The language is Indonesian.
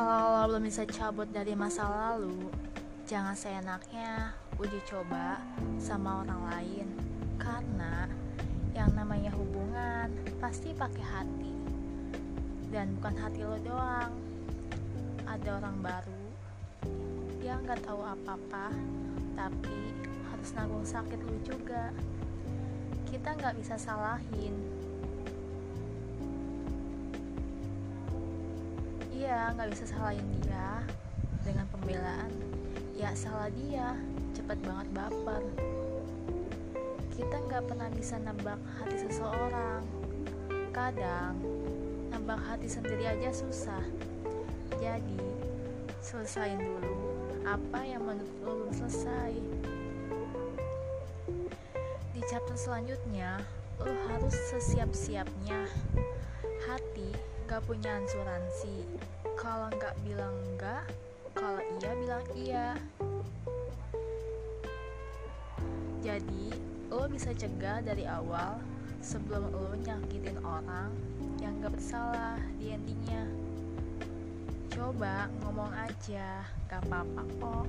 Kalau lo belum bisa cabut dari masa lalu, jangan seenaknya uji coba sama orang lain. Karena yang namanya hubungan pasti pakai hati. Dan bukan hati lo doang. Ada orang baru yang gak tahu apa-apa, tapi harus nanggung sakit lo juga. Kita nggak bisa salahin Iya, nggak bisa salahin dia dengan pembelaan. Ya salah dia, cepat banget baper. Kita nggak pernah bisa nebak hati seseorang. Kadang nebak hati sendiri aja susah. Jadi selesain dulu apa yang menurut lo belum selesai. Di chapter selanjutnya, lo harus sesiap-siapnya. Hati gak punya asuransi. Kalau nggak bilang enggak kalau iya bilang iya. Jadi lo bisa cegah dari awal sebelum lo nyakitin orang yang gak bersalah di endingnya. Coba ngomong aja gak apa-apa kok